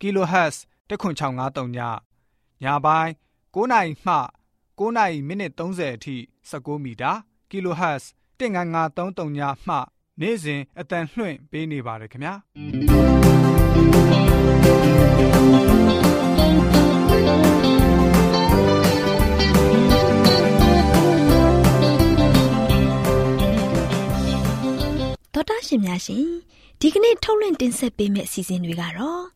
kHz 10653ညညပိုင်း9နာရီမှ9နာရီမိနစ်30အထိ16မီတာ kHz 19533ညမှနေ့စဉ်အတန်လှွင့်ပေးနေပါတယ်ခင်ဗျာတော်တာရှင်များရှင်ဒီကနေ့ထုတ်လွှင့်တင်ဆက်ပေးမယ့်အစီအစဉ်တွေကတော့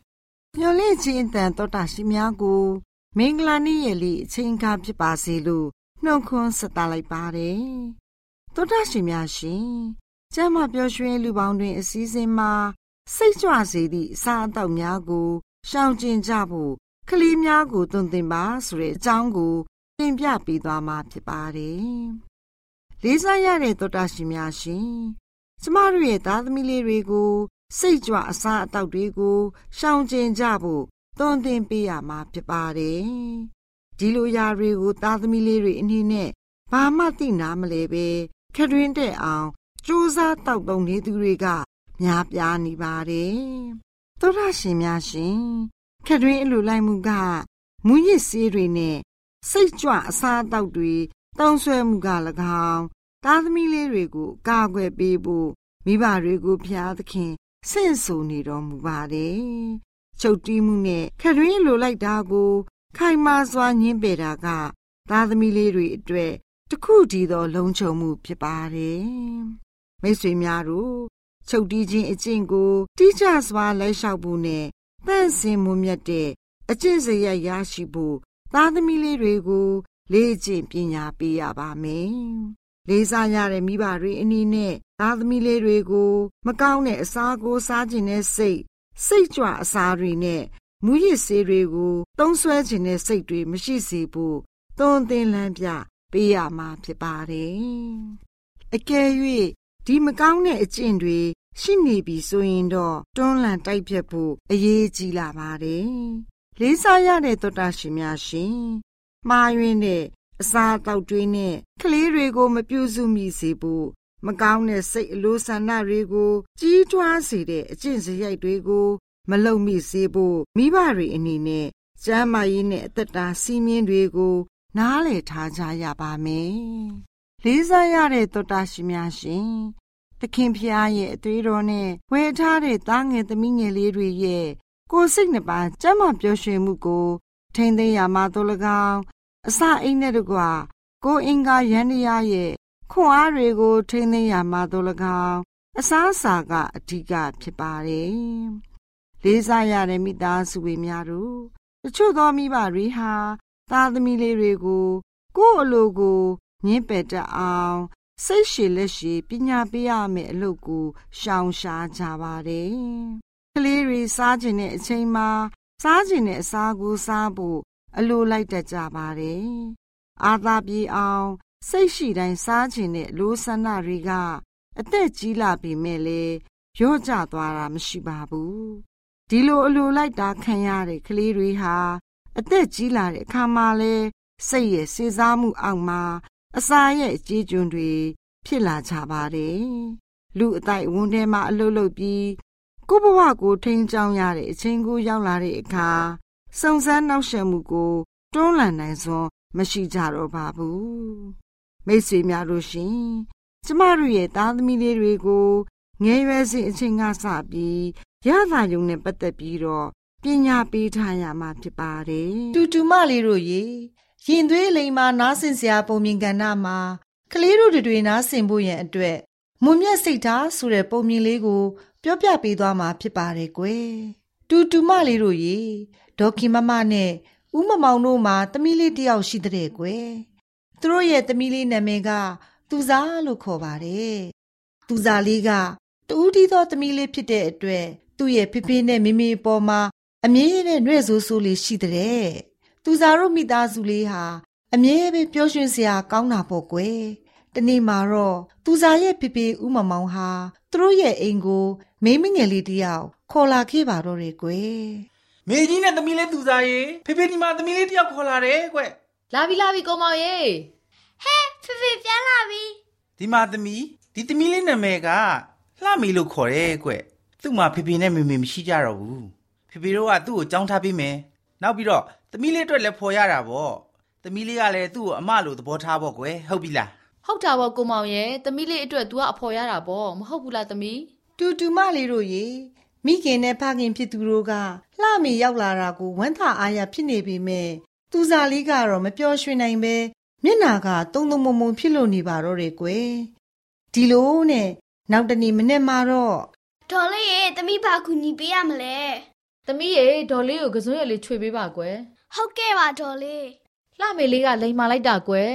မျော်လင့်ခြင်းတန်တော်တာရှိများကိုမင်္ဂလာနေ့ရက်လေးအချိန်အခါဖြစ်ပါစေလို့နှုတ်ခွန်းဆက်သလိုက်ပါတယ်။တော်တာရှင်များရှင်ကျမ်းမာပျော်ရွှင်လူပေါင်းတွင် အစည်းအဝေးမှာစိတ်ကြွစေသည့်အစာအသောက်များကိုရှောင်ကျဉ်ကြဖို့ကလေးများကိုသွန်သင်ပါဆိုတဲ့အကြောင်းကိုတင်ပြပေးသွားမှာဖြစ်ပါတယ်။လေးစားရတဲ့သောတာရှင်များရှင်ကျမတို့ရဲ့သားသမီးလေးတွေကို စိတ်ကြွအစားအသောက်တွေကိုရှောင်ကျဉ်ကြဖို့သွန်သင်ပေးရမှာဖြစ်ပါတယ်ဒီလိုຢာတွေကိုသားသမီးလေးတွေအနေနဲ့ဘာမှသိနာမလဲပဲခရွင်းတဲ့အောင်စူးစမ်းတောက်တုံနေသူတွေကများပြားနေပါတယ်သောတာရှင်များရှင်ခရွင်းအလိုလိုက်မှုကမူရစ်ဆေးတွေနဲ့စိတ်ကြွအစားအသောက်တွေတောင်းဆွဲမှုက၎င်းသားသမီးလေးတွေကိုကာကွယ်ပေးဖို့မိဘတွေကိုဖျားသခင် ဆင့်ဆိုနေတော်မူပါတယ်။ချုပ်တီးမှုနဲ့ခရွင်းလိုလိုက်တာကို ခိုင်မာစွာညှင်းပယ်တာက သားသမီးလေးတွေအတွက်တခုတည်းသောလုံခြုံမှုဖြစ်ပါတယ်။မိတ်ဆွေများတို့ချုပ်တီးခြင်းအကျင့်ကိုတိကျစွာလိုက်လျှောက်ဖို့နဲ့တန့်စင်မှုမြတ်တဲ့အကျင့်စရိုက်ရရှိဖို့သားသမီးလေးတွေကို လေ့ကျင့်ပညာပေးရပါမယ်။လေးစားရတဲ့မိဘတွေအနေနဲ့ သားသမီးလေးတွေကို မကောင်းတဲ့အစာကိုစားခြင်းနဲ့စိတ်စိတ်ကြွအစာတွေနဲ့မူရစ်ဆေးတွေကိုသုံးဆွဲခြင်းနဲ့စိတ်တွေမရှိစေဖို့သွန်သင်လန်းပြပေးရမှာဖြစ်ပါတယ်။အကယ်၍ဒီမကောင်းတဲ့အကျင့်တွေရှိနေပြီဆိုရင်တော့တွန်းလှန်တိုက်ဖြတ်ဖို့အရေးကြီးလာပါတယ်။လေးစားရတဲ့သောတာရှင်များရှင်မှားယွင်းတဲ့အစာတောက်တွေးနဲ့ကလေးတွေကိုမပြုစုမိစေဖို့ မကောင်းတဲ့စိတ်အလိုဆန္ဒတွေကို ကြီးထွားစေတဲ့အကျင့်စရိုက်တွေကို မလုံမိစေဖို့မိဘတွေအနေနဲ့ကျမ်းမာရေးနဲ့အသက်တာစီးမြင်တွေကို နားလည်ထားကြရပါမယ်။လေးစားရတဲ့သောတာရှင်များရှင်သခင်ဖျားရဲ့အသွေးတော်နဲ့ဝယ်ထားတဲ့သားငယ်သမီးငယ်လေးတွေရဲ့ကိုယ်စိတ်နှပါကျမ်းမာပျော်ရွှင်မှုကို ထိမ့်သိမ်းရမှာတို့၎င်းအစအိမ်နဲ့တကွာကိုအင်္ဂါယန္တရားရဲ့ ခွန်အားတွေကို ထိမ့်သိမ်းရမှာတို့၎င်းအစားအစာကအဓိကဖြစ်ပါတယ်။လေးစားရတဲ့မိသားစုဝင်များတို့တချို့သောမိဘတွေဟာသားသမီးလေးတွေကို ကိုယ့်အလိုကိုညှင်းပယ်တတ်အောင် စိတ်ရှည်လက်ရှည်ပညာပေးရမယ့်အလုပ်ကိုရှောင်ရှားကြပါတယ်။ကလေးတွေစားခြင်းတဲ့အချိန်မှာစားခြင်းတဲ့အစာကိုစားဖို့အလိုလိုက်တတ်ကြပါတယ်။အာသာပြေအောင် စိတ်ရှိတိုင်းစားခြင်းတဲ့လိုဆန္ဒတွေကအသက်ကြီးလာပြီမဲ့လေရော့ကျသွားတာမရှိပါဘူး။ဒီလိုအလိုလိုက်တာခံရတဲ့ကလေးတွေဟာအသက်ကြီးလာတဲ့အခါမှာလဲစိတ်ရဲ့စေစားမှုအောက်မှာအစာရဲ့အကြေးကျွန်းတွေဖြစ်လာကြပါတယ်။လူအတိုက်ဝန်းထဲမှာအလုလုပြီးကိုဘဝကိုထိန်းချောင်းရတဲ့အချိန်ကိုရောက်လာတဲ့အခါစုံစမ်းနှောက်ယှက်မှုကိုတွန်းလှန်နိုင်စွမ်းမရှိကြတော့ပါဘူး မိတ်ဆွေများတို့ရှင်ကျမတို့ရဲ့သားသမီးလေးတွေကိုငယ်ရွယ်စဉ်အချိန်ကစပြီးရတာယုံနဲ့ပတ်သက်ပြီးတော့ပညာပေးထားရမှာဖြစ်ပါတယ်တူတူမလေးတို့ရေရင်သွေးလိမ်မာနားဆင်စရာပုံမြင်ကဏ္ဍမှာကလေးတို့တွေနားဆင်ဖို့ရန်အတွက်မွန်မြတ်စိတ်ထားဆိုတဲ့ပုံမြင်လေးကို ပြောပြပေးသွားမှာဖြစ်ပါတယ်ကွယ်တူတူမလေးတို့ရေဒေါက်ခင်မမနဲ့ဦးမမောင်တို့မှာသမီးလေးတစ်ယောက်ရှိတဲ့ကွယ် သူတို့ရဲ့သမီးလေးနာမည်က သူစားလို့ခေါ်ပါတယ်သူစားလေးကတူးတီးသောသမီးလေးဖြစ်တဲ့အတွက်သူ့ရဲ့ဖေဖေနဲ့မိမိအပေါ်မှာအမြဲတမ်းနှဲ့ဆိုးဆိုးလေးရှိတဲ့သူစားတို့မိသားစုလေးဟာအမြဲပဲပျော်ရွှင်စရာကောင်းတာပေါ့ကွယ်တနေ့မှာတော့သူစားရဲ့ဖေဖေဦးမမောင်ဟာသူတို့ရဲ့အိမ်ကိုမိမငယ်လေးတယောက်ခေါ်လာခဲ့ပါတော့တယ်ကွယ်မေကြီးနဲ့သမီးလေးသူစားရေဖေဖေဒီမှာသမီးလေးတယောက်ခေါ်လာတယ်ကွ လာပြီလာပြီကိုမောင်ရေဖေဖေပြန်လာပြီဒီမှာသမီးဒီသမီးလေးနာမည်ကလှမီလို့ခေါ်တယ်ကွသူ့မှာဖေဖေနဲ့မေမေမရှိကြတော့ဘူးဖေဖေတို့ကသူ့ကိုကြောင်းထားပေးမယ်နောက်ပြီးတော့သမီးလေးအတွက်လည်းဖော်ရတာပေါ့သမီးလေးကလည်းသူ့ကိုအမလိုသဘောထားပေါ့ကွဟုတ်ပြီလားဟုတ်တာပေါ့ကိုမောင်ရေသမီးလေးအတွက် तू ကအဖော်ရတာပေါ့မဟုတ်ဘူးလားသမီးတူတူမလေးတို့ရေမိခင်နဲ့ဖခင်ဖြစ်သူတို့ကလှမီရောက်လာတာကိုဝမ်းသာအားရဖြစ်နေပေမဲ့ သူစားလေးကတော့မပျော်ရွှင်နိုင်ပဲမျက်နာကတုံတုံမုံမုံဖြစ်လို့နေပါတော့တယ်ကွယ်ဒီလိုနဲ့နောက်တနေ့မနေ့မှာတော့ဒေါ်လေးရေသမီးဘာကူညီပေးရမလဲသမီးရေဒေါ်လေးကိုကစွန်းရလေးချွေပေးပါကွယ်ဟုတ်ကဲ့ပါဒေါ်လေးလှမေလေးကလိန်မာလိုက်တာကွယ်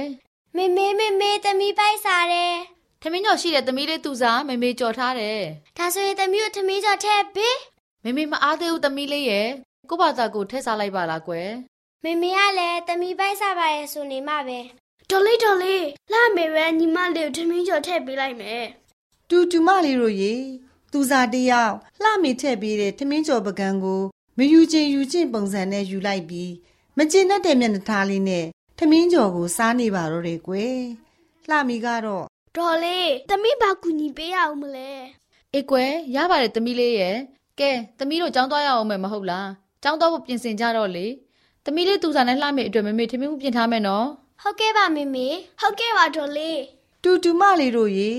မေမေမေမေသမီးပိုက်စားတယ်ထမင်းကျော်ရှိတဲ့သမီးလေးသူစားမေမေကြော်ထားတယ်ဒါဆိုရင်သမီးကိုသမီးကြောင့်ထည့်ပေးမေမေမအားသေးဘူးသမီးလေးရဲ့ကို့ဘာသာကိုထည့်စားလိုက်ပါလားကွယ် မေမေကလည်းသမီးပိုက်စားပါရဲ့ဆိုနေမှပဲဒေါ်လေးဒေါ်လေးလာမေပဲညီမလေးကိုသမီးကြောင့်ထည့်ပေးလိုက်မယ်တူတူမလေးတို့ရေသူစားတယောက်လှမီထည့်ပေးတဲ့ထမင်းကျော်ပကံကိုမယူချင်းယူချင်းပုံစံနဲ့ယူလိုက်ပြီးမကျင်တတ်တဲ့မျက်နှာထားလေးနဲ့ထမင်းကျော်ကိုစားနေပါတော့တယ်ကွယ်လှမီကတော့ဒေါ်လေးသမီးဘာကူညီပေးရအောင်မလဲအေးကွယ်ရပါတယ်သမီးလေးရဲ့ကဲသမီးတို့ကြောင်းသွားရအောင်မယ်မဟုတ်လားကြောင်းသွားဖို့ပြင်ဆင်ကြတော့လေ သမီးလေးသူစားနဲ့လှမေအတွက်မေမေထမင်းမှုပြင်ထားမယ်နော်ဟုတ်ကဲ့ပါမေမေဟုတ်ကဲ့ပါဒေါ်လေးတူတူမလေးတို့ရေ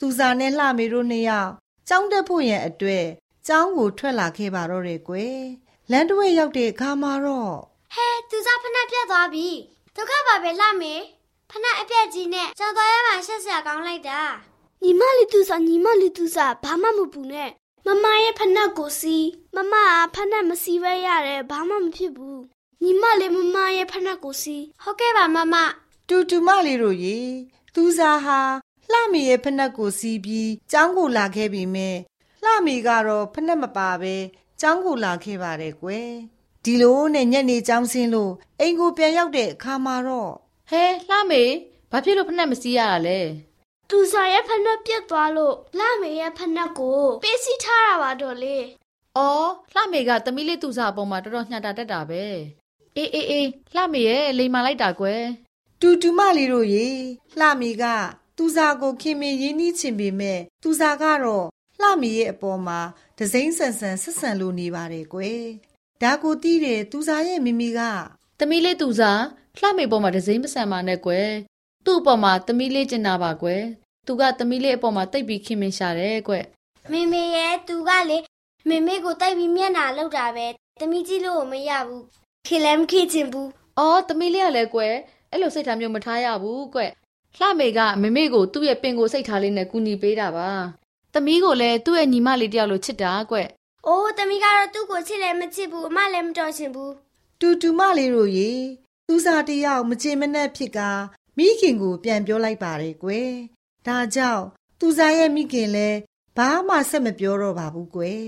သူစားနဲ့လှမေတို့နှစ်ယောက်ကျောင်းတက်ဖို့ရန်အတွက်ကျောင်းကိုထွက်လာခဲ့ပါတော့တယ်ကွယ်လမ်းတစ်ဝက်ရောက်တဲ့အခါမှာတော့ဟဲသူစားဖနက်ပြတ်သွားပြီဒုက္ခပါပဲလာမေဖနက်အပြက်ကြီးနဲ့ကြောင်သွားရမှရှက်စရာကောင်းလိုက်တာညီမလေးသူစားညီမလေးသူစားဘာမှမပူနဲ့မမရဲ့ဖနက်ကိုစီးမမကဖနက်မစီးပဲရတယ်ဘာမှမဖြစ်ဘူး ညီမလေးမမရဲ့ဖနက်ကိုစီးဟုတ်ကဲ့ပါမမတူတူမလေးတို့ရေသူစားဟာလှမီရဲ့ဖနက်ကိုစီးပြီးကျောင်းကိုလာခဲ့ပြီမဲ့လှမီကတော့ဖနက်မပါပဲကျောင်းကိုလာခဲ့ပါတယ်ကွယ်ဒီလိုနဲ့ညနေကျောင်းဆင်းလို့အိမ်ကိုပြန်ရောက်တဲ့အခါမှာတော့ဟဲလှမေဘာဖြစ်လို့ဖက်နဲ့မစီးရတာလဲသူစားရဲ့ဖနက်ပြတ်သွားလို့လာမေရဲ့ဖနက်ကိုပေးစီထားတာပါတော့လေ။အော်လှမေကသမီးလေးသူစားအပေါ်မှာတော်တော်ညှတာတက်တာပဲ။ အေးအေးအေးလှမေရဲ့လိန်မာလိုက်တာကွယ်တူတူမလေးတို့ရေလှမီကသူစားကိုခင်မင်ရင်းနှီးချင်ပေမဲ့သူစားကတော့လှမီရဲ့အပေါ်မှာဒစိမ့်ဆန်ဆန်ဆက်ဆန်လိုနေပါတယ်ကွယ်ဒါကိုတီးတဲ့သူစားရဲ့မိမိက။သမီးလေးသူစားလှမေပေါ်မှာဒစိမ့်မဆန်ပါနဲ့ကွယ်။သူ့အပေါ်မှာသမီးလေးကျင်နာပါကွယ်။သူကသမီးလေးအပေါ်မှာတိတ်ပြီးခင်မင်ရှာတယ်ကွယ်မေမေရဲ့သူကလေမေမေကိုတိုက်ပြီးမျက်နှာလောက်တာပဲတမီကြီးလို့မရဘူး ခေလည်းမခေချင်ဘူး။အော်သမီးလေးကလည်းကွယ်အဲ့လိုစိတ်ထားမျိုးမထားရဘူးကွယ်။လှမေကမမေကိုသူ့ရဲ့ပင်ကိုစိတ်ထားလေးနဲ့ကူညီပေးတာပါ။သမီးကိုလည်းသူ့ရဲ့ညီမလေးတယောက်လိုချစ်တာကွယ်။အိုးတမီကတော့သူ့ကိုချစ်လည်းမချစ်ဘူးအမလည်းမတော်ချင်ဘူးတူတူမလေးတို့ရေသူစားတယောက်မချင်မနှက်ဖြစ်ကမိခင်ကိုပြန်ပြောလိုက်ပါတယ်ကွယ်ဒါကြောင့်သူစားရဲ့မိခင်လည်းဘာမှဆက်မပြောတော့ပါဘူးကွယ်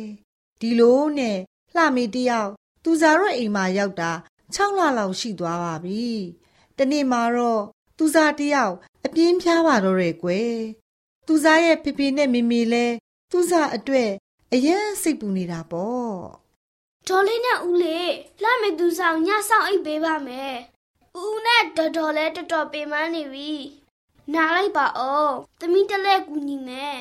ဒီလိုနဲ့လှမီတယောက် သူစားရဲ့အိမ်မှာရောက်တာ6လလောက်ရှိသွားပါပြီတနေ့မှာတော့သူစားတယောက်အပြင်းပြားပါတော့တယ်ကွယ်သူစားရဲ့ဖေဖေနဲ့မေမေလည်းသူစားအတွက်အရင်စိတ်ပူနေတာပေါ့ဒေါ်လေးနဲ့ဦးလေးလှမေသူဆောင်ညဆောင်အိတ်ပေးပါမယ်ဦးနဲ့တော်တော်လဲတော်တော်ပင်ပန်းနေပြီနားလိုက်ပါအောင်တမီတလဲကူညီမယ်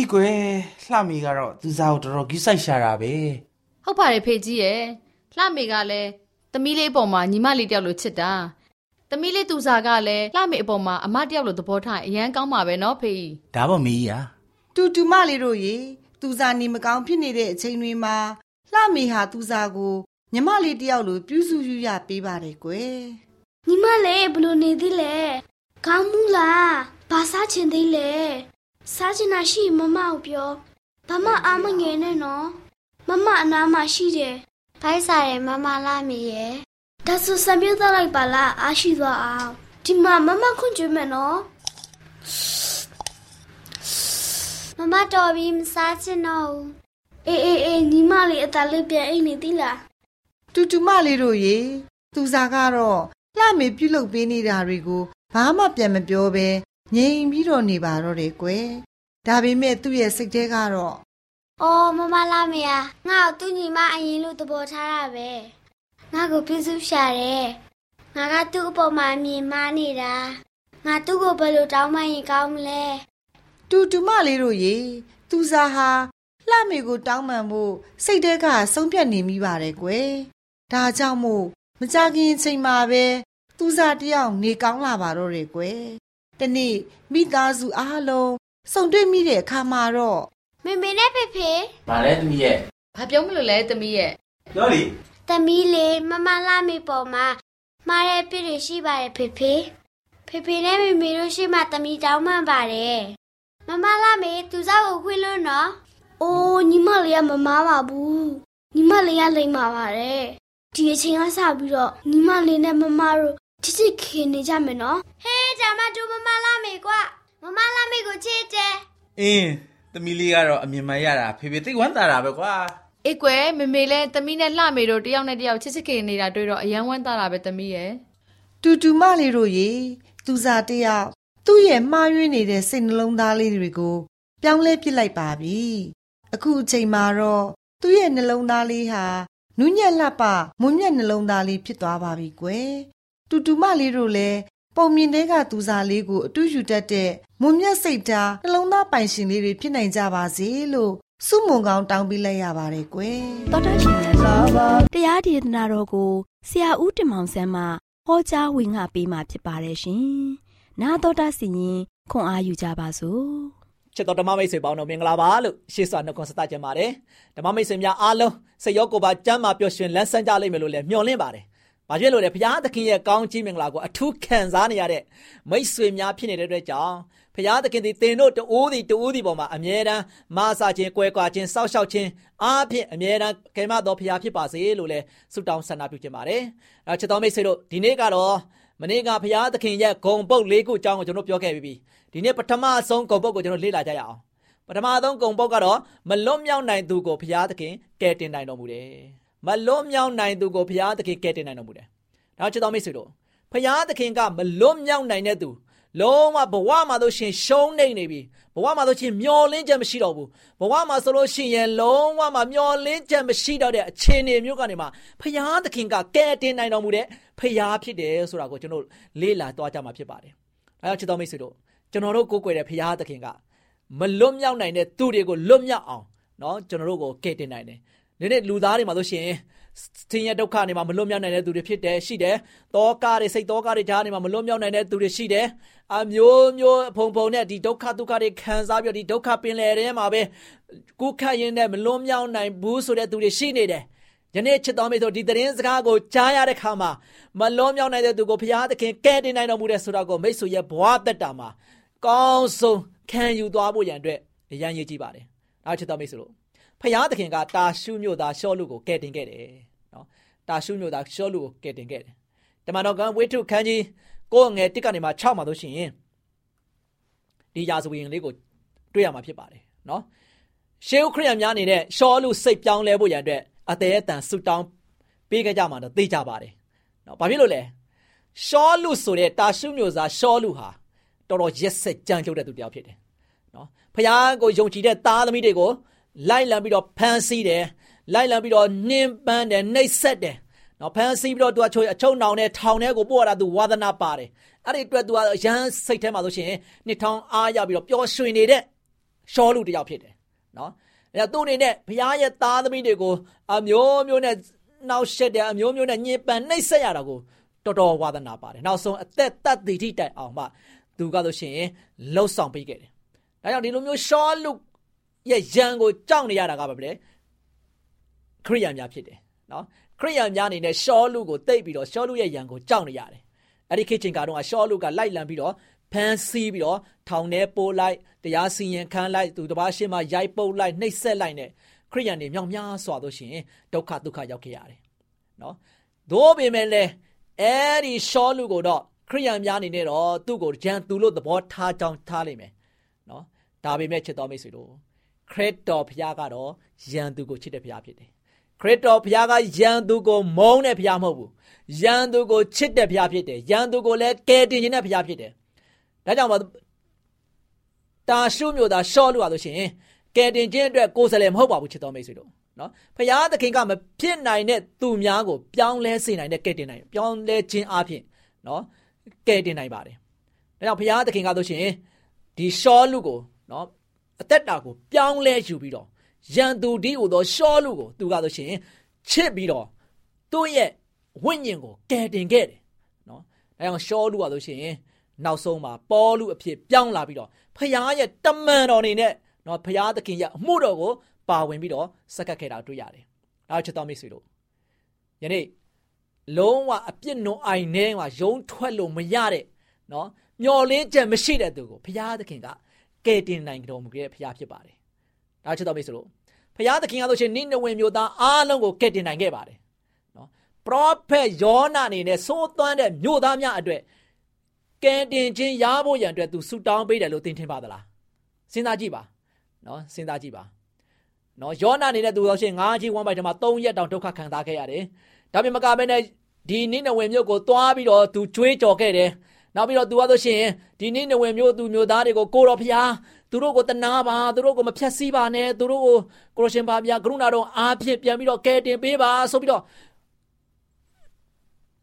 ဤကွယ်လှမီကတော့သူစားကိုတော်တော်ကြီးဆိုင်ရှာတာပဲဟုတ်ပါတယ်ဖေကြီးရဲ့ လှမေကလည်းသမီးလေးအပေါ်မှာညီမလေးတယောက်လိုချစ်တာသမီးလေးသူစားကလည်းလှမေအပေါ်မှာအမတယောက်လိုသဘောထားရင်အရန်ကောင်းပါပဲနော်ဖေကြီးဒါပေါ့မေကြီးဟာတူတူမလေးတို့ရေသူစားနေမကောင်းဖြစ်နေတဲ့အချိန်တွေမှာလှမေဟာသူစားကိုညီမလေးတယောက်လိုပြုစုယူရပေးပါတယ်ကွယ်။ညီမလေးဘလို့နေသေးလဲ။ကောင်းမှုလား။ဘာစားချင်သေးလဲ။စားချင်တာရှိမမကိုပြော။ဘာမှအာမငယ်နဲ့နော်။မမအနားမှာရှိတယ်။ ဖိုက်စားတယ်မမလာမေရဲ့။ဒါဆိုစံပြသလိုက်ပါလားအားရှိသွားအောင်။ဒီမှာမမခွင့်ကြွမယ်နော်။မမတော်ပြီမစားချင်တော့ဘူးအေးအေးအေးညီမလေးအသာလေးပြန်အိတ်နေသီးလားတူတူမလေးတို့ရေသူစားကတော့လှမေပြုတ်လုပေးနေတာတွေကိုဘာမှပြန်မပြောဘဲငြိမ်ပြီးတော့နေပါတော့တယ်ကွယ်ဒါပေမဲ့သူ့ရဲ့စိတ်ထဲကတော့ အော်မမလာမေယာငါ့ကိုသူ့ညီမအရင်လို့သဘောထားတာပဲငါ့ကိုပြုစုရှာတယ်ငါကသူ့အပေါ်မှာမြင်မာနေတာငါသူ့ကိုဘယ်လိုတောင်းပန်ရင်ကောင်းမလဲတူတူမလေးတို့ရေသူစားဟာလှမေကိုတောင်းပန်ဖို့စိတ်ထဲကဆုံးဖြတ်နေမိပါတယ်ကွယ်ဒါကြောင့်မို့မကြခင်အချိန်မှာပဲသူစားတယောက်နေကောင်းလာပါတော့တယ်ကွယ်တနေ့မိသားစုအားလုံးစုံတွေ့မိတဲ့အခါမှာတော့ မေမေနဲ့ဖေဖေ။ဗာလဲသမီးရဲ့။ဘာပြောမလို့လဲသမီးရဲ့ပြောလေသမီးလေးမမလာမေပေါ်မှာမှားတဲ့ပြည့်တွေရှိပါတယ်ဖေဖေဖေဖေနဲ့မေမေတို့ရှိမှသမီးတောင်းပန်ပါတယ်မမလာမေသူစားကိုခွေးလို့နော်အိုးညီမလေးကမမားပါဘူးညီမလေးကလိမ့်ပါပါတယ်ဒီအချိန်ကစပြီးတော့ညီမလေးနဲ့မမတို့ချစ်ချစ်ခင်နေကြမယ်နော်ဟေးဂျာမတူမမလာမေကွာမမလာမေကိုချစ်တယ်။အင်း သမီးလေးကတော့အမြင်မှန်ရတာဖေဖေသိတ်ဝမ်းသာတာပဲကွာ။အေးကွယ်မေမေလည်းသမီးနဲ့လှမေတို့တယောက်နဲ့တယောက်ချစ်ချစ်ခင်နေတာတွေ့တော့အယံဝမ်းသာတာပဲသမီးရဲ့တူတူမလေးတို့ရေသူစားတယောက်သူ့ရဲ့မှားယွင်းနေတဲ့စိတ်နှလုံးသားလေးတွေကိုပြောင်းလဲပစ်လိုက်ပါပြီအခုအချိန်မှာတော့သူ့ရဲ့နှလုံးသားလေးဟာနူးညံ့လှပမွန်မြတ်နှလုံးသားလေးဖြစ်သွားပါပြီကွယ်တူတူမလေးတို့လည်း ပုံမြင်တဲ့ကသူစားလေးကိုအတူယူတတ်တဲ့မွန်မြတ်စိတ်ဓာတ်နှလုံးသားပိုင်ရှင်လေးတွေဖြစ်နိုင်ကြပါစေလို့စုမုံကောင်းတောင်းပေးလိုက်ရပါတယ်ကွယ်တော်တော်ရှင်များရှင်တရားဒေသနာတော်ကိုဆရာဦးတင်မောင်ဆန်းမှဟောကြားဝင်ငါပေးมาဖြစ်ပါတယ်ရှင်။နာတော်တာစီရင်ခွန်အားယူကြပါစို့။ချစ်တော်ဓမ္မမိတ်ဆွေပေါင်းတို့မင်္ဂလာပါလို့ရှေ့စွာနှုတ်ခွန်းဆက်သကြပါတယ်ဓမ္မမိတ်ဆွေများအားလုံးစိတ်ရောကိုယ်ပါကျမ်းမာပျော်ရွှင်လန်းဆန်းကြလိမ့်မယ်လို့လည်းမျှော်လင့်ပါတယ်။ ဘာဖြစ်လို့လဲဘုရားသခင်ရဲ့ကောင်းချီးမင်္ဂလာကိုအထူးခံစားနေရတဲ့မိတ်ဆွေများဖြစ်နေတဲ့အတွက်ကြောင့်ဘုရားသခင်သည်တင်တို့တူးသည်တူးသည်ပေါ်မှာအမြဲတမ်းမာစာခြင်း၊ကွဲကွာခြင်း၊စောက်ရှောက်ခြင်းအားဖြင့်အမြဲတမ်းကယ်မတော်ဘုရားဖြစ်ပါစေလို့လည်းဆုတောင်းဆန္ဒပြုချင်ပါတယ်။အဲချစ်တော်မိတ်ဆွေတို့ဒီနေ့ကတော့မနေ့ကဘုရားသခင်ရဲ့ဂုံပုတ်လေးခုအကြောင်းကိုကျွန်တော်ပြောခဲ့ပြီးပြီ။ဒီနေ့ပထမဆုံးဂုံပုတ်ကိုကျွန်တော်လေ့လာကြရအောင်။ပထမဆုံးဂုံပုတ်ကတော့မလွတ်မြောက်နိုင်သူကိုဘုရားသခင်ကယ်တင်နိုင်တော်မူတယ်။ မလွတ်မြောက်နိုင်သူကိုဘုရားသခင်ကယ်တင်နိုင်တော်မူတယ်။ဒါချစ်တော်မိတ်ဆွေတို့ဘုရားသခင်ကမလွတ်မြောက်နိုင်တဲ့သူလုံးဝဘဝမှာတို့ရှင်ရှုံးနေနေပြီဘဝမှာတို့ရှင်မျောလင်းချက်မရှိတော့ဘူးဘဝမှာဆိုလို့ရှိရင်လုံးဝမှာမျောလင်းချက်မရှိတော့တဲ့အခြေအနေမျိုးကနေမှာဘုရားသခင်ကကယ်တင်နိုင်တော်မူတဲ့ဘုရားဖြစ်တယ်ဆိုတာကိုကျွန်တော်လေ့လာသွားကြမှာဖြစ်ပါတယ်။ဒါကြောင့်ချစ်တော်မိတ်ဆွေတို့ကျွန်တော်တို့ကိုးကွယ်တဲ့ဘုရားသခင်ကမလွတ်မြောက်နိုင်တဲ့သူတွေကိုလွတ်မြောက်အောင်နော်ကျွန်တော်တို့ကိုကယ်တင်နိုင်တယ် ဒီနေ့လူသားတွေမှာဆိုရှင်ဆင်းရဲဒုက္ခတွေမှာမလွတ်မြောက်နိုင်တဲ့သူတွေဖြစ်တယ်ရှိတယ်။တောကတွေစိတ်တောကတွေကြားတွေမှာမလွတ်မြောက်နိုင်တဲ့သူတွေရှိတယ်။အမျိုးမျိုးဖုံဖုံနဲ့ဒီဒုက္ခဒုက္ခတွေခံစားပြီးတော့ဒီဒုက္ခပင်လယ်ထဲမှာပဲကုခတ်ရင်းနဲ့မလွတ်မြောက်နိုင်ဘူးဆိုတဲ့သူတွေရှိနေတယ်။ယနေ့ချစ်တော်မိတ်ဆွေဒီသတင်းစကားကိုကြားရတဲ့ခါမှာမလွန်မြောက်နိုင်တဲ့သူကိုဘုရားသခင်ကယ်တင်နိုင်တော်မူတဲ့ဆိုတာကိုမိတ်ဆွေရဲ့ဘဝတက်တာမှာကောင်းဆုံးခံယူသွားဖို့ရန်အတွက်အရန်ရေးကြည့်ပါတယ်။အားချစ်တော်မိတ်ဆွေတို့ ဖယားသခင်ကတာရှုမြို့သားရှောလူကိုကယ်တင်ခဲ့တယ်နော်။တာရှုမြို့သားရှောလူကိုကယ်တင်ခဲ့တယ်။တမန်တော်ကဝိထုခန်းကြီးကိုငယ်တစ်ကနေမှ6မှာဆိုရှင်ဒီရာဇဝင်လေးကိုတွေ့ရမှာဖြစ်ပါတယ်နော်။ရှေးဥခရစ်ယာန်များနေတဲ့ရှောလူစိတ်ပြောင်းလဲဖို့ရန်အတွက်အသေးအတန်ဆူတောင်းပေးခဲ့ကြမှာတော့သိကြပါတယ်။နော်။ဘာဖြစ်လို့လဲ။ရှောလူဆိုတဲ့တာရှုမြို့သားရှောလူဟာတော်တော်ရက်ဆက်ကြမ်းကြုတ်တဲ့သူတယောက်ဖြစ်တယ်နော်ဖခင်ကိုယုံကြည်တဲ့သားသမီးတွေကို လိုက်လံပြီးတော့ဖမ်းဆီးတယ်လိုက်လံပြီးတော့နှင်းပန်းတယ်နှိပ်စက်တယ်နော်ဖမ်းဆီးပြီးတော့သူကချိုအချုံနောင်နဲ့ထောင်ထဲကိုပို့ရတာသူဝါသနာပါတယ်အဲ့ဒီအတွက်သူကအရန်စိတ်ထဲမှာဆိုရှင်နှစ်ထောင်အားရပြီးတော့ပျော်ရွှင်နေတဲ့ရှောလူတယောက်ဖြစ်တယ်နော်အဲ့တော့သူ့အနေနဲ့ဘုရားရဲ့သားသမီးတွေကိုအမျိုးမျိုးနဲ့နှောက်ရှက်တယ်အမျိုးမျိုးနဲ့ညှဉ်းပန်းနှိပ်စက်ရတာကိုတော်တော်ဝါသနာပါတယ်နောက်ဆုံးအသက်တတ်တည်ထိတိုင်အောင်မှသူကဆိုရှင်လှုပ်ဆောင်ပေးခဲ့တယ်။ဒါကြောင့်ဒီလိုမျိုးရှောလူ ရဲ့ယံကိုကြောက်နေရတာကဘာလဲခရိယန်များဖြစ်တယ်နော်ခရိယန်များအနေနဲ့ရှောလူကိုတိတ်ပြီးတော့ရှောလူရဲ့ယံကိုကြောက်နေရတယ်အဲ့ဒီခေတ်ချိန်ကတော့ရှောလူကလိုက်လံပြီးတော့ဖမ်းဆီးပြီးတော့ထောင်ထဲပိုးလိုက်တရားစီရင်ခံလိုက်သူတစ်ပါးရှင်းမှရိုက်ပုတ်လိုက်နှိပ်စက်လိုက်နဲ့ခရိယန်တွေမြောက်များစွာတို့ရှင်ဒုက္ခဒုက္ခရောက်ခဲ့ရတယ်နော်သို့ပေမဲ့လည်းအဲ့ဒီရှောလူကိုတော့ခရိယန်များအနေနဲ့တော့သူ့ကိုဂျန်သူလို့သဘောထားကြောင်းထားလိမ့်မယ်နော်ဒါပေမဲ့ချစ်တော်မိတ်ဆွေတို့ ခရစ်တော်ဘုရားကတော့ယန်သူကိုချစ်တဲ့ဘုရားဖြစ်တယ်ခရစ်တော်ဘုရားကယန်သူကိုမုန်းတဲ့ဘုရားမဟုတ်ဘူးယန်သူကိုချစ်တဲ့ဘုရားဖြစ်တယ်ယန်သူကိုလည်းကယ်တင်ခြင်းတဲ့ဘုရားဖြစ်တယ်ဒါကြောင့်မတာရှုမျိုးသားရှော့လို့ရလို့ရှိရင်ကယ်တင်ခြင်းအတွက်ကိုယ်စလဲမဟုတ်ပါဘူးချစ်တော်မိတ်ဆွေတို့နော်ဖရာသခင်ကမဖြစ်နိုင်တဲ့သူများကိုပြောင်းလဲစေနိုင်တဲ့ကယ်တင်နိုင်ပြောင်းလဲခြင်းအပြင်နော်ကယ်တင်နိုင်ပါတယ်ဒါကြောင့်ဖရာသခင်ကဆိုရှင်ဒီရှောလူကိုနော် အသက်တာကိုပြောင်းလဲယူပြီးတော့ရန်သူဒီဟိုသောရှောလူကိုသူကဆိုရှင်ချစ်ပြီးတော့သူ့ရဲ့ဝိညာဉ်ကိုကယ်တင်ခဲ့တယ်နော်ဒါကြောင့်ရှောလူကဆိုရှင်နောက်ဆုံးမှာပေါလုအဖြစ်ပြောင်းလာပြီးတော့ဖခင်ရဲ့တမန်တော်နေနဲ့နော်ဖခင်သခင်ရဲ့အမှုတော်ကိုပါဝင်ပြီးတော့စက္ကပ်ခဲ့တာတွေ့ရတယ်။ဒါချစ်တော်မိတ်ဆွေတို့ယနေ့လုံးဝအပြစ်နုံအိုင်ထဲမှာယုံထွက်လို့မရတဲ့နော်မျော်လင်းချက်မရှိတဲ့သူကိုဖခင်သခင်က ကယ်တင်နိုင်တော်မူခဲ့တဲ့ဖခင်ဖြစ်ပါတယ်။ဒါချစ်တော်မိတ်ဆွေတို့ဖခင်သခင်ကဆိုရှင်နိနဝင်မျိုးသားအားလုံးကိုကယ်တင်နိုင်ခဲ့ပါတယ်။နော်ပရောဖက်ယောနာအနေနဲ့သိုးသွမ်းတဲ့မြို့သားများအတွက်ကယ်တင်ခြင်းရဖို့ရန်အတွက်သူဆူတောင်းပေးတယ်လို့သင်ထင်ပါသလားစဉ်းစားကြည့်ပါနော်စဉ်းစားကြည့်ပါနော်ယောနာနေတဲ့သူတော်ရှင်ငါးကြီးဝမ်းပိုက်တမှာ၃ရက်တောင်ဒုက္ခခံစားခဲ့ရတယ်ဒါပေမဲ့မကမဲနဲ့ဒီနိနဝင်မြို့ကိုသွားပြီးတော့သူကြွေးကြော်ခဲ့တယ် နောက်ပြီးတော့သူကဆိုရှင်ဒီနိနဝင်မြို့သူမြို့သားတွေကိုကိုတော်ဖျားသူတို့ကိုတနာပါသူတို့ကိုမဖြတ်စည်းပါနဲ့သူတို့ကိုကိုရရှင်ပါဗျာကရုဏာတော်အားဖြင့်ပြန်ပြီးတော့ကယ်တင်ပေးပါဆိုပြီးတော့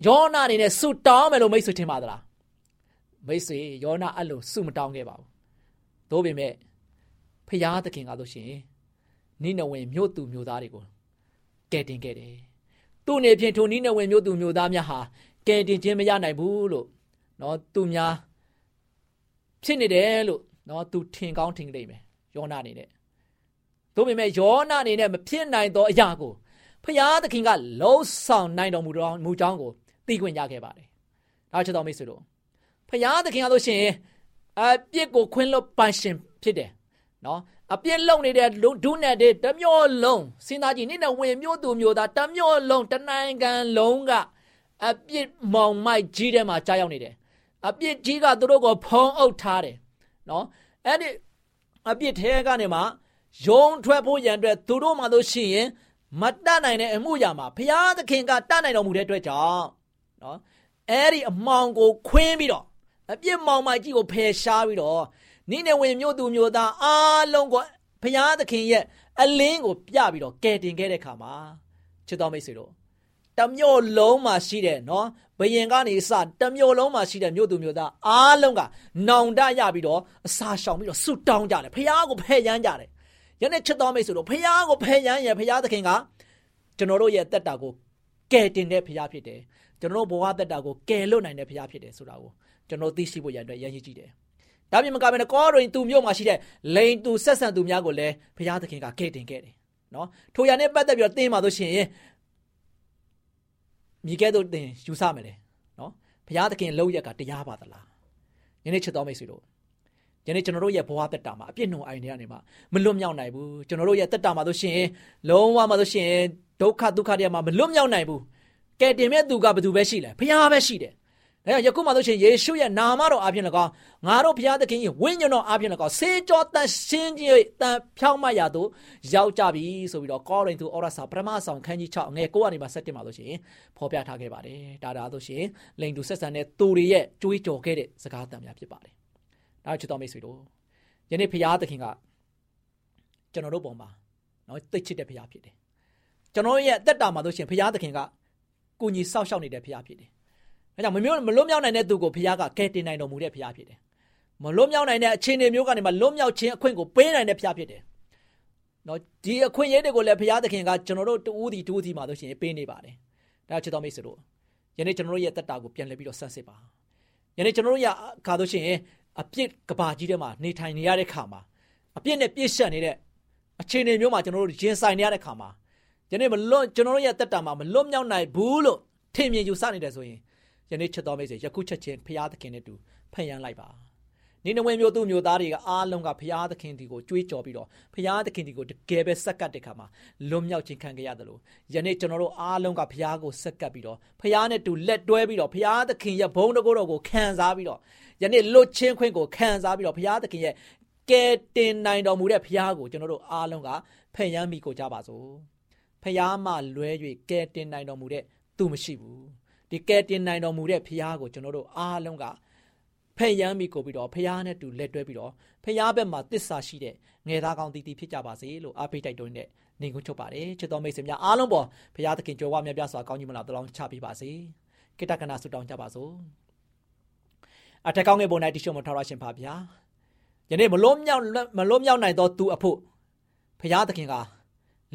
ယောနာအနေနဲ့ဆူတောင်းမယ်လို့မိတ်ဆွေထင်ပါသလားမိတ်ဆွေယောနာအဲ့လိုစုမတောင်းခဲ့ပါဘူး။သို့ပေမဲ့ဖျားသခင်ကလို့ရှိရင်နိနဝင်မြို့သူမြို့သားတွေကိုကယ်တင်ခဲ့တယ်။သူ့နေဖြင့်ထိုနိနဝင်မြို့သူမြို့သားများဟာကယ်တင်ခြင်းမရနိုင်ဘူးလို့ နော်သူများဖြစ်နေတယ်လို့နော်သူထင်ကောင်းထင်ကြလိမ့်မယ်ယောနာအနေနဲ့သို့ပေမဲ့ယောနာအနေနဲ့မဖြစ်နိုင်သောအရာကိုဖျားသခင်ကလုံးဆောင်နိုင်တော်မူတော်မူကြောင်းကိုသိခွင့်ရခဲ့ပါတယ်။ဒါချစ်တော်မိတ်ဆွေတို့ဖယားသခင်ကဆိုရှင်အပြစ်ကိုခွင်းလွတ်ပန်ရှင်ဖြစ်တယ်နော်အပြစ်လုံနေတဲ့ဒုနဲ့တဲ့တမျိုးလုံးစဉ်းစားကြည့်နေ့နဲ့ဝင်မျိုးသူမျိုးသားတမျိုးလုံးတနိုင်ငံလုံးကအပြစ်မောင်မိုက်ကြီးထဲမှာကြားရောက်နေတယ် အပြစ်ကြီးကသူတို့ကိုဖုံးအုပ်ထားတယ်နော်အဲ့ဒီအပြစ်ထဲကနေမှယုံထွက်ဖို့ရန်အတွက်သူတို့မှလို့ရှိရင်မတတ်နိုင်တဲ့အမှုရာမှာဘုရားသခင်ကတတ်နိုင်တော်မူတဲ့အတွက်ကြောင့်နော်အဲ့ဒီအမောင်ကိုခွင်းပြီးတော့အပြစ်မောင်မိုက်ကြီးကိုဖယ်ရှားပြီးတော့နိနေဝင်မြို့သူမြို့သားအားလုံးကိုဘုရားသခင်ရဲ့အလင်းကိုပြပြီးတော့ကယ်တင်ခဲ့တဲ့ခါမှာချစ်တော်မိတ်ဆွေတို့ တမျိုးလုံးမှာရှိတဲ့နော်ဘယင်ကနေစတမျိုးလုံးမှာရှိတဲ့မြို့သူမြို့သားအားလုံးကနောင်တရပြီးတော့အစာရှောင်ပြီးတော့ဆုတောင်းကြတယ်ဖះကိုဖယ်ရမ်းကြတယ်ယနေ့ချစ်တော်မိတ်ဆွေတို့ဖះကိုဖယ်ရမ်းရဖះသခင်ကကျွန်တော်တို့ရဲ့တက်တာကိုကယ်တင်တဲ့ဖះဖြစ်တယ်ကျွန်တော်တို့ဘဝတက်တာကိုကယ်လွတ်နိုင်တဲ့ဖះဖြစ်တယ်ဆိုတာကိုကျွန်တော်သိရှိဖို့ရတဲ့ရည်ရည်ကြည့်တယ်။ဒါပြင်မကဘဲနဲ့ကောရင်သူမြို့မှာရှိတဲ့လိန်သူဆက်ဆံသူများကိုလည်းဘုရားသခင်ကကဲ့တင်ခဲ့တယ်။နော်။ထိုရနဲ့ပတ်သက်ပြီးတော့တင်းပါလို့ရှိရင် မိကဲတို့တင်ယူဆမယ်လေ။နော်။ဘုရားသခင်လောက်ရက်ကတရားပါသလား။ယနေ့ချစ်တော်မိတ်ဆွေတို့ယနေ့ကျွန်တော်တို့ရဲ့ဘဝတက်တာမှာအပြစ်နှုံအိုင်တွေကနေမှမလွတ်မြောက်နိုင်ဘူး။ကျွန်တော်တို့ရဲ့တက်တာမှာဆိုရှင်လုံးဝမှာဆိုရှင်ဒုက္ခဒုက္ခတွေမှာမလွတ်မြောက်နိုင်ဘူး။ကဲတင်မဲ့သူကဘယ်သူပဲရှိလဲ။ဘုရားပဲရှိတယ် ဒါကြောင့်ယခုမှဆိုရှင်ယေရှုရဲ့နာမတော်အပြင်၎င်းငါတို့ဘုရားသခင်ရဲ့ဝိညာဉ်တော်အပြင်၎င်းဆေးကြောတန်ရှင်းခြင်းတန်ဖြောင်းမရသို့ရောက်ကြပြီဆိုပြီးတော့ကောရိန္သုဩရစာပထမဆောင်ခန်းကြီး6အငယ်9ကနေမှ7မှာဆိုရှင်ဖော်ပြထားခဲ့ပါတယ်ဒါဒါဆိုရှင်လိန်တူဆက်ဆံတဲ့သူတွေရဲ့ကြွေးကြော်ခဲ့တဲ့စကားတန်များဖြစ်ပါတယ်ဒါချစ်တော်မိတ်ဆွေတို့ယနေ့ဘုရားသခင်ကကျွန်တော်တို့ပုံမှာနော်သိချစ်တဲ့ဘုရားဖြစ်တယ်ကျွန်တော်ရဲ့အသက်တာမှာဆိုရှင်ဘုရားသခင်ကကိုကြီးစောက်ရှောက်နေတဲ့ဘုရားဖြစ်တယ် ဒါကြောင့်မမျိုးမလွတ်မြောက်နိုင်တဲ့သူကိုဘုရားကကယ်တင်နိုင်တော်မူတဲ့ဘုရားဖြစ်တယ်။မလွတ်မြောက်နိုင်တဲ့အခြေအနေမျိုးကနေမှလွတ်မြောက်ခြင်းအခွင့်ကိုပေးနိုင်တဲ့ဘုရားဖြစ်တယ်။နော်ဒီအခွင့်အရေးတွေကိုလည်းဘုရားသခင်ကကျွန်တော်တို့တူးတီတူးတီမှာလို့ရှိရင်ပေးနေပါတယ်။ဒါချစ်တော်မိတ်ဆွေတို့ယနေ့ကျွန်တော်တို့ရဲ့တက်တာကိုပြန်လည်ပြီးတော့ဆက်စစ်ပါ။ယနေ့ကျွန်တော်တို့ရခါလို့ရှိရင်အပြစ်ကဘာကြီးထဲမှာနေထိုင်နေရတဲ့ခါမှာအပြစ်နဲ့ပြည့်ရှက်နေတဲ့အခြေအနေမျိုးမှာကျွန်တော်တို့ရင်ဆိုင်နေရတဲ့ခါမှာယနေ့မလွတ်ကျွန်တော်တို့ရဲ့တက်တာမှာမလွတ်မြောက်နိုင်ဘူးလို့ထင်မြင်ယူဆနေတယ်ဆိုရင် ယနေ့ချက်တော်မိတ်ဆွေယခုချက်ချင်းဖရာသခင်နဲ့တူဖန်ရန်လိုက်ပါနေနဝဲမျိုးသူမျိုးသားတွေကအားလုံးကဖရာသခင်ဒီကိုကြွေးကြော်ပြီးတော့ဖရာသခင်ဒီကိုတကယ်ပဲစက္ကတ်တဲ့ခါမှာလွတ်မြောက်ခြင်းခံကြရတယ်လို့ယနေ့ကျွန်တော်တို့အားလုံးကဖရာကိုစက္ကတ်ပြီးတော့ဖရာနဲ့တူလက်တွဲပြီးတော့ဖရာသခင်ရဲ့ဘုန်းတော်ကိုတော်ကိုခံစားပြီးတော့ယနေ့လွတ်ချင်းခွင့်ကိုခံစားပြီးတော့ဖရာသခင်ရဲ့ကဲတင်နိုင်တော်မူတဲ့ဖရာကိုကျွန်တော်တို့အားလုံးကဖန်ရန်မိကိုကြပါစို့ဖရာမှလွဲ၍ကဲတင်နိုင်တော်မူတဲ့သူမရှိဘူး ဒီကဲတင်နိုင်တော်မူတဲ့ဖရာကိုကျွန်တော်တို့အားလုံးကဖယံမိကိုပြီးတော့ဖះနဲ့တူလက်တွဲပြီးတော့ဖះဘက်မှာတစ္ဆာရှိတဲ့ငယ်သားကောင်းတီးတီးဖြစ်ကြပါစေလို့အားပေးတိုက်တွန်းတဲ့နေကုန်းချုပ်ပါတယ်ချစ်တော်မိတ်ဆွေများအားလုံးပေါ်ဖះသခင်ကြွယ်ဝမြတ်ပြစွာကောင်းကြီးမလားတလောင်းချပေးပါစေကိတ္တကနာဆုတောင်းကြပါစို့အထက်ကောင်းငယ်ပေါ်၌တိရှုံမထောက်ရရှင်ပါဗျာယနေ့မလုံးမြောက်မလုံးမြောက်နိုင်သောသူအဖို့ဖះသခင်က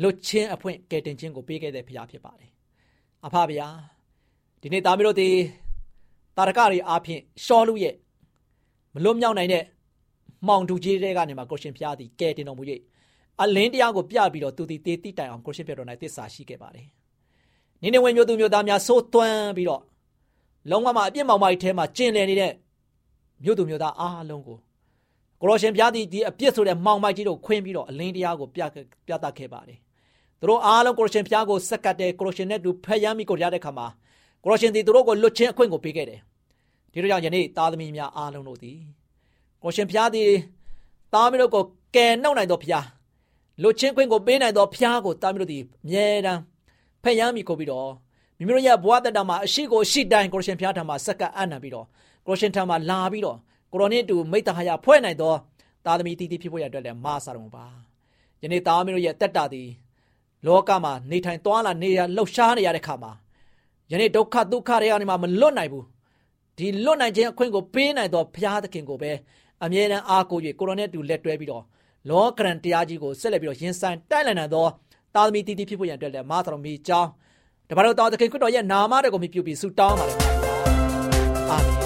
လွတ်ချင်းအဖွင့်ကယ်တင်ခြင်းကိုပေးခဲ့တဲ့ဖះဖြစ်ပါတယ်အဖဗျာ ဒီနေ့သားမီးတို့ဒီတာရကတွေအားဖြင့်ရှောလူရဲ့မလွတ်မြောက်နိုင်တဲ့မှောင်တူကြီးတွေကနေမှကိုရှင်ဖျားသည်ကဲတင်တော်မူ၍အလင်းတရားကိုပြပြီးတော့သူသည်တေးတိတိုင်အောင်ကိုရှင်ပြတော်၌တစ္ဆာရှိခဲ့ပါတယ်။နိနေဝင်မျိုးသူမျိုးသားများဆိုးသွမ်းပြီးတော့လုံးဝမှအပြစ်မောင်မိုက်ထဲမှာကျင်လည်နေတဲ့မျိုးသူမျိုးသားအားလုံးကိုကိုရရှင်ဖျားသည်ဒီအပြစ်ဆိုတဲ့မှောင်မိုက်ကြီးတို့ခွင်းပြီးတော့အလင်းတရားကိုပြပြသခဲ့ပါတယ်။သူတို့အားလုံးကိုရရှင်ဖျားကိုစက်ကတ်တဲ့ကိုရရှင်နဲ့တူဖျက်ရမ်းမိကိုရတဲ့ခါမှာ ကိုရရှင်သည်သူတို့ကိုလွတ်ချင်းအခွင့်ကိုပေးခဲ့တယ်။ဒီလိုကြောင့်ယနေ့သားသမီးများအားလုံးတို့သည်ကိုရှင်ဖျားသည်သားမီးတို့ကိုကယ်နှုတ်နိုင်သောဖျားလွတ်ချင်းခွင့်ကိုပေးနိုင်သောဖျားကိုသားမီးတို့သည်အမြဲတမ်းဖက်ရမ်းမိကိုပြီးတော့မိမိတို့ရဲ့ဘဝတတမှာအရှိကိုရှိတိုင်းကိုရှင်ဖျားထံမှာစက္ကအံ့နံပြီးတော့ကိုရှင်ထံမှာလာပြီးတော့ကိုရိုနစ်တူမိတ္တဟာယဖွဲ့နိုင်သောသားသမီးတီးတီးဖြစ်ဖို့ရအတွက်လည်းမဆာတော်ပါယနေ့သားမီးတို့ရဲ့တက်တာသည်လောကမှာနေထိုင်သွားလာနေရလှုပ်ရှားနေရတဲ့ခါမှာ ယနေ့ဒုက္ခဒုက္ခတွေကနေမှမလွတ်နိုင်ဘူးဒီလွတ်နိုင်ခြင်းအခွင့်ကိုပေးနိုင်သောဘုရားသခင်ကိုပဲအမြဲတမ်းအားကိုး၍ကိုရိုနဲ့တူလက်တွဲပြီးတော့လောကရန်တရားကြီးကိုဆက်လက်ပြီးတော့ရင်ဆိုင်တိုက်လည်နိုင်သောတာသမီတီတီဖြစ်ဖို့ရန်အတွက်လည်းမသာတော်မီအကြောင်းတပါတော်တော်သခင်ခရစ်တော်ရဲ့နာမတော်ကိုမြှုပ်ပြီးဆုတောင်းပါတယ်အာမင်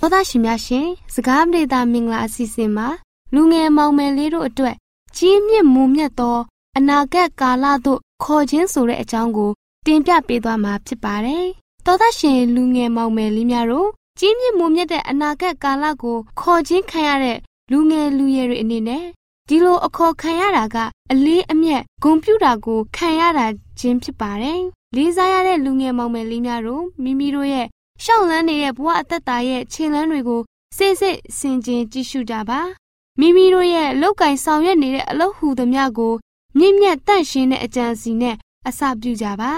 သောသားရှင်များရှင်စကားပြေတာမင်္ဂလာအစီအစဉ်မှာလူငယ်မောင်မယ်လေးတို့အတွက်ကြီးမြင့်မူမြတ်သောအနာဂတ်ကာလသို့ခေါ်ခြင်းဆိုတဲ့အကြောင်းကို တင်ပြပေးသွားမှာဖြစ်ပါတယ်။သောသားရှင်လူငယ်မောင်မယ်လေးများတို့ကြီးမြင့်မွန်မြတ်တဲ့အနာဂတ်ကာလကိုခေါ်ခြင်းခံရတဲ့လူငယ်လူရွယ်တွေအနေနဲ့ဒီလိုအခေါ်ခံရတာကအလေးအမြတ်ဂုံပြူတာကိုခံရတာချင်းဖြစ်ပါတယ်။လေးစားရတဲ့လူငယ်မောင်မယ်လေးများတို့မိမိတို့ရဲ့ရှောက်လန်းနေတဲ့ဘဝအသက်တာရဲ့ခြေလမ်းတွေကိုစိတ်စိတ်ဆင်ခြင်ကြည့်ရှုကြပါမိမိတို့ရဲ့လောက်ကင်ဆောင်ရွက်နေတဲ့အလုပ်ဟူသမျှကိုမြင့်မြတ်တန့်ရှင်းတဲ့အကြံစီနဲ့ အစပြုကြပါ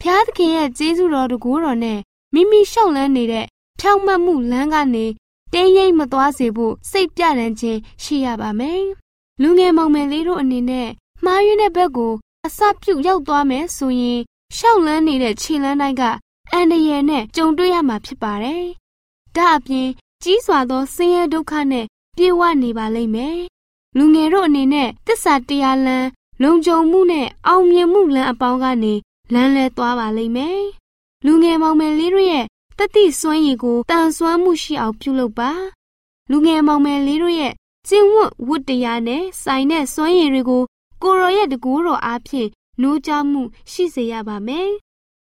ဖျားသခင်ရဲ့ကျေးဇူးတော်တကူတော်နဲ့မိမိရှောက်လန်းနေတဲ့ဖြောင့်မတ်မှုလမ်းကနေတင်းရိပ်မသွားစေဖို့စိတ်ပြတန်းခြင်းရှိရပါမယ်။လူငယ်မောင်မယ်လေးတို့အနေနဲ့မှားယွင်းတဲ့ဘက်ကိုအစပြုတ်ရောက်သွားမယ်ဆိုရင်ရှောက်လန်းနေတဲ့ခြေလန်းတိုင်းကအန္တရာယ်နဲ့ကြုံတွေ့ရမှာဖြစ်ပါတယ်။ဒါအပြင်ကြီးစွာသောဆင်းရဲဒုက္ခနဲ့ပြေဝနေပါလိမ့်မယ်။လူငယ်တို့အနေနဲ့တစ္ဆာတရားလမ်း လုံခြုံမှုနဲ့အောင်မြင်မှုလမ်းအပေါင်းကနေလမ်းလဲသွားပါလိမ့်မယ်။လူငယ်မောင်မယ်လေးတို့ရဲ့တတိစွမ်းရည်ကိုတန်ဆွမ်းမှုရှိအောင်ပြုလုပ်ပါလူငယ်မောင်မယ်လေးတို့ရဲ့ကျင့်ဝတ်ဝတ္တရားနဲ့ဆိုင်တဲ့စွမ်းရည်တွေကိုကိုရောရဲ့တကူတော်အားဖြင့်နိုးကြားမှုရှိစေရပါမယ်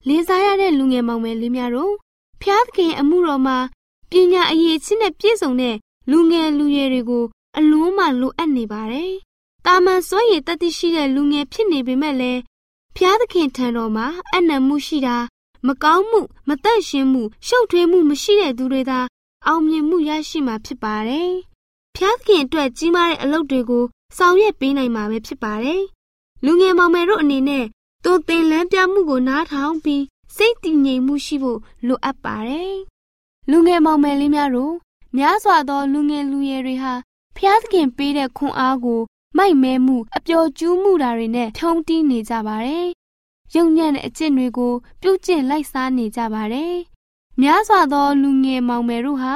လေးစားရတဲ့လူငယ်မောင်မယ်လေးများတို့ဖျားသခင်အမှုတော်မှာပညာအရေးချင်းနဲ့ပြည့်စုံတဲ့လူငယ်လူရွယ်တွေကိုအလုံးမလိုအပ်နေပါတယ် တာမန်စွမ်းရည်တတိရှိတဲ့လူငယ်ဖြစ်နေပေမဲ့လည်းဖျားသခင်ထံတော်မှာအနံ့မှုရှိတာမကောင်းမှုမတန့်ရှင်းမှုရှုပ်ထွေးမှုမရှိတဲ့သူတွေသာအောင်မြင်မှုရရှိမှာဖြစ်ပါတယ်။ဖျားသခင်အတွက်ကြီးမားတဲ့အလုပ်တွေကိုဆောင်ရွက်ပေးနိုင်မှာပဲဖြစ်ပါတယ်။လူငယ်မောင်မယ်တို့အနေနဲ့သူသင်လန်းပြမှုကိုနားထောင်ပြီးစိတ်တည်ငြိမ်မှုရှိဖို့လိုအပ်ပါတယ်။လူငယ်မောင်မယ်လေးများတို့များစွာသောလူငယ်လူရွယ်တွေဟာဖျားသခင်ပေးတဲ့ခွန်အားကို မိုက်မဲမှုအပျော်ကျူးမှုတာတွေနဲ့ထုံးတီးနေကြပါတယ်ယုံညံ့တဲ့အကျင့်တွေကိုပြုကျင့်လိုက်စားနေကြပါတယ်။များစွာသောလူငယ်မောင်မယ်တို့ဟာ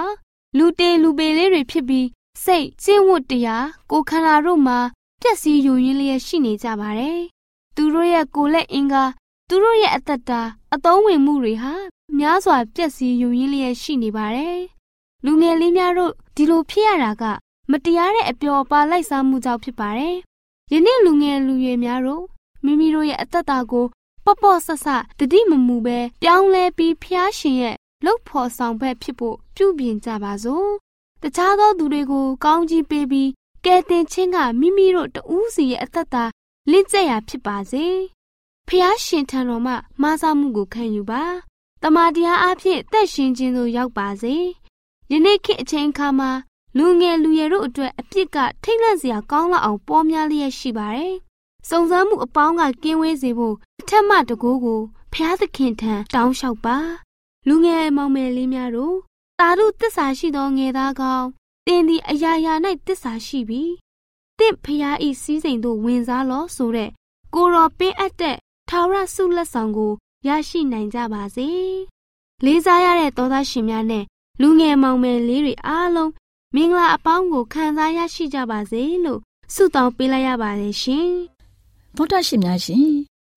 လူတေလူပေလေးတွေဖြစ်ပြီးစိတ်ကျင့်ဝတ်တရားကိုခန္ဓာတို့မှာပျက်စီးယိုယွင်းလျက်ရှိနေကြပါတယ်။သူတို့ရဲ့ကိုယ်လက်အင်္ဂါသူတို့ရဲ့အသက်တာအသုံးဝင်မှုတွေဟာများစွာပျက်စီးယိုယွင်းလျက်ရှိနေပါတယ်။လူငယ်လေးများတို့ဒီလိုဖြစ်ရတာက မတရားတဲ့အပျော်အပါလိုက်စားမှုကြောင့်ဖြစ်ပါတယ်။ယနေ့လူငယ်လူရွယ်များတို့မိမိတို့ရဲ့အသက်တာကိုပေါ့ပေါ့ဆဆတတိမမူပဲပြောင်းလဲပြီးဖျားရှင်ရဲ့လှုပ်ဖော်ဆောင်ဘက်ဖြစ်ဖို့ပြုပြင်ကြပါစို့။တခြားသောသူတွေကိုကောင်းကြီးပေးပြီးကဲတင်ချင်းကမိမိတို့တဦးစီရဲ့အသက်တာလင့်ကျက်ရာဖြစ်ပါစေ။ဖျားရှင်ထံတော်မှမားစားမှုကိုခံယူပါ။တမာတရားအဖြစ်သက်ရှင်ခြင်းသို့ရောက်ပါစေ။ယနေ့ခေတ်အချိန်အခါမှာ လူငယ်လူရွယ်တို့အတွက်အပြစ်ကထိတ်လန့်စရာကောင်းလောက်အောင်ပေါ်များလျက်ရှိပါတယ်။စုံစမ်းမှုအပေါင်းကကင်းဝေးစေဖို့အထက်မှတကိုးကိုဖျားသခင်ထံတောင်းလျှောက်ပါ။လူငယ်မောင်မယ်လေးများတို့တာရုတစ္ဆာရှိသောငယ်သားကောင်းတင်သည်အရာရာ၌တစ္ဆာရှိပြီ။တင့်ဖျားဤစည်းစိမ်သို့ဝင်စားလောဆိုတဲ့ကိုရောပင်းအပ်တဲ့ထာဝရဆုလက်ဆောင်ကိုရရှိနိုင်ကြပါစေ။လေးစားရတဲ့သောသားရှင်များနဲ့လူငယ်မောင်မယ်လေးတွေအားလုံး မင်္ဂလာအပေါင်းကိုခံစားရရှိကြပါစေလို့ဆုတောင်းပေးလိုက်ရပါတယ်ရှင်။ဗုဒ္ဓရှင်များရှင်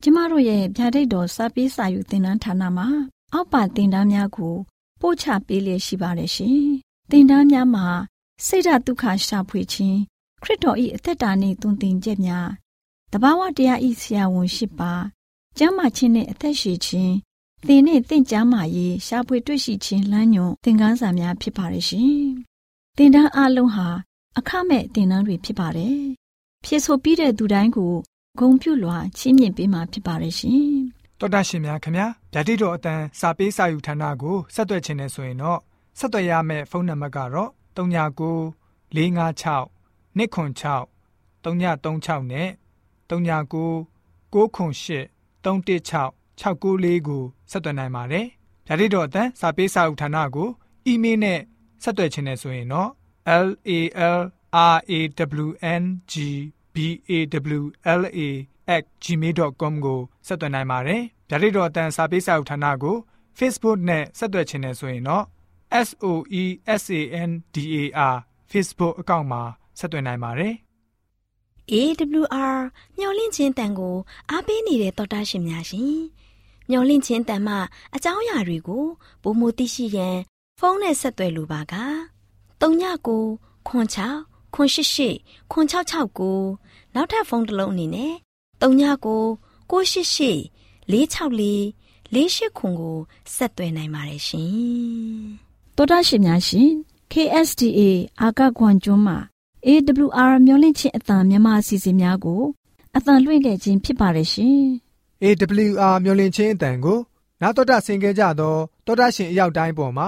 ကျမတို့ရဲ့ဗျာဒိတ်တော်စပေးစာယူသင်တန်းဌာနမှာ အောက်ပါသင်တန်းများကို ပို့ချပေးလျက်ရှိပါတယ်ရှင်။သင်တန်းများမှာစိတ်ဓာတ်ဒုက္ခရှာဖွေခြင်းခရစ်တော်၏အသက်တာနှင့်တုန်သင်ချက်များတဘာဝတရားဤဆရာဝန်ရှိပါကျမ်းမာခြင်းနှင့်အသက်ရှိခြင်းသင်နှင့်သင်ကျမ်းမာရေးရှာဖွေတွေ့ရှိခြင်းလမ်းညွန်သင်ခန်းစာများဖြစ်ပါရဲ့ရှင်။ သင်တန်းအလုံးဟာ အခမဲ့သင်တန်းတွေဖြစ်ပါတယ်။ဖြစ်ဆိုပြီးတဲ့သူတိုင်းကိုဂုံပြုလွှာချီးမြှင့်ပေးမှာဖြစ်ပါတယ်ရှင်။တော်တာရှင်များခင်ဗျာဓာတိတော်အတန်းစာပေးစာယူဌာနကိုဆက်သွယ်ခြင်းနဲ့ဆိုရင်တော့ဆက်သွယ်ရမယ့်ဖုန်းနံပါတ်ကတော့39 656 296 336နဲ့39 98 316 694ကိုဆက်သွင်းနိုင်ပါတယ်။ဓာတိတော်အတန်းစာပေးစာဥထာဏာကိုအီးမေးလ်နဲ့ ဆက်သွယ်ခြင်းနဲ့ဆိုရင်တော့ l a l r a w n g b a w l a @gmail.com ကိုဆက်သွင်းနိုင်ပါတယ်။ဓာတိတော်အတန်းစာပေးစာဥထာဏာကို Facebook နဲ့ဆက်သွယ်ခြင်းနဲ့ဆိုရင်တော့ S O E S A N D A R Facebook အကောင့်မှာဆက်သွင်းနိုင်ပါတယ်။ AWR မျော်လင့်ခြင်းတန်ကိုအားပေးနေတဲ့တော်တာရှင်များရှင်။မျော်လင့်ခြင်းတန်မှအကြောင်းအရာတွေကိုပုံမသိရှိရန် ဖုန်းနဲ့ဆက်သွယ်လိုပါက39ခွန်6ခွန်88ခွန်669နောက်ထပ်ဖုန်းတစ်လုံးအနေနဲ့39 688 464 48ခွန်ကိုဆက်သွယ်နိုင်ပါတယ်ရှင်။တော်တာရှင်များရှင် KSTA အာကခွန်ကျွန်းမှာ AWR မျိုးလင့်ချင်းအတံမြန်မာအစီအစဉ်များကိုအတံလွှင့်ခဲ့ခြင်းဖြစ်ပါတယ်ရှင်။ AWR မျိုးလင့်ချင်းအတံကိုနာတော်တာဆင် gay ကြတော့တောတာရှင်အရောက်တိုင်းပေါ်မှာ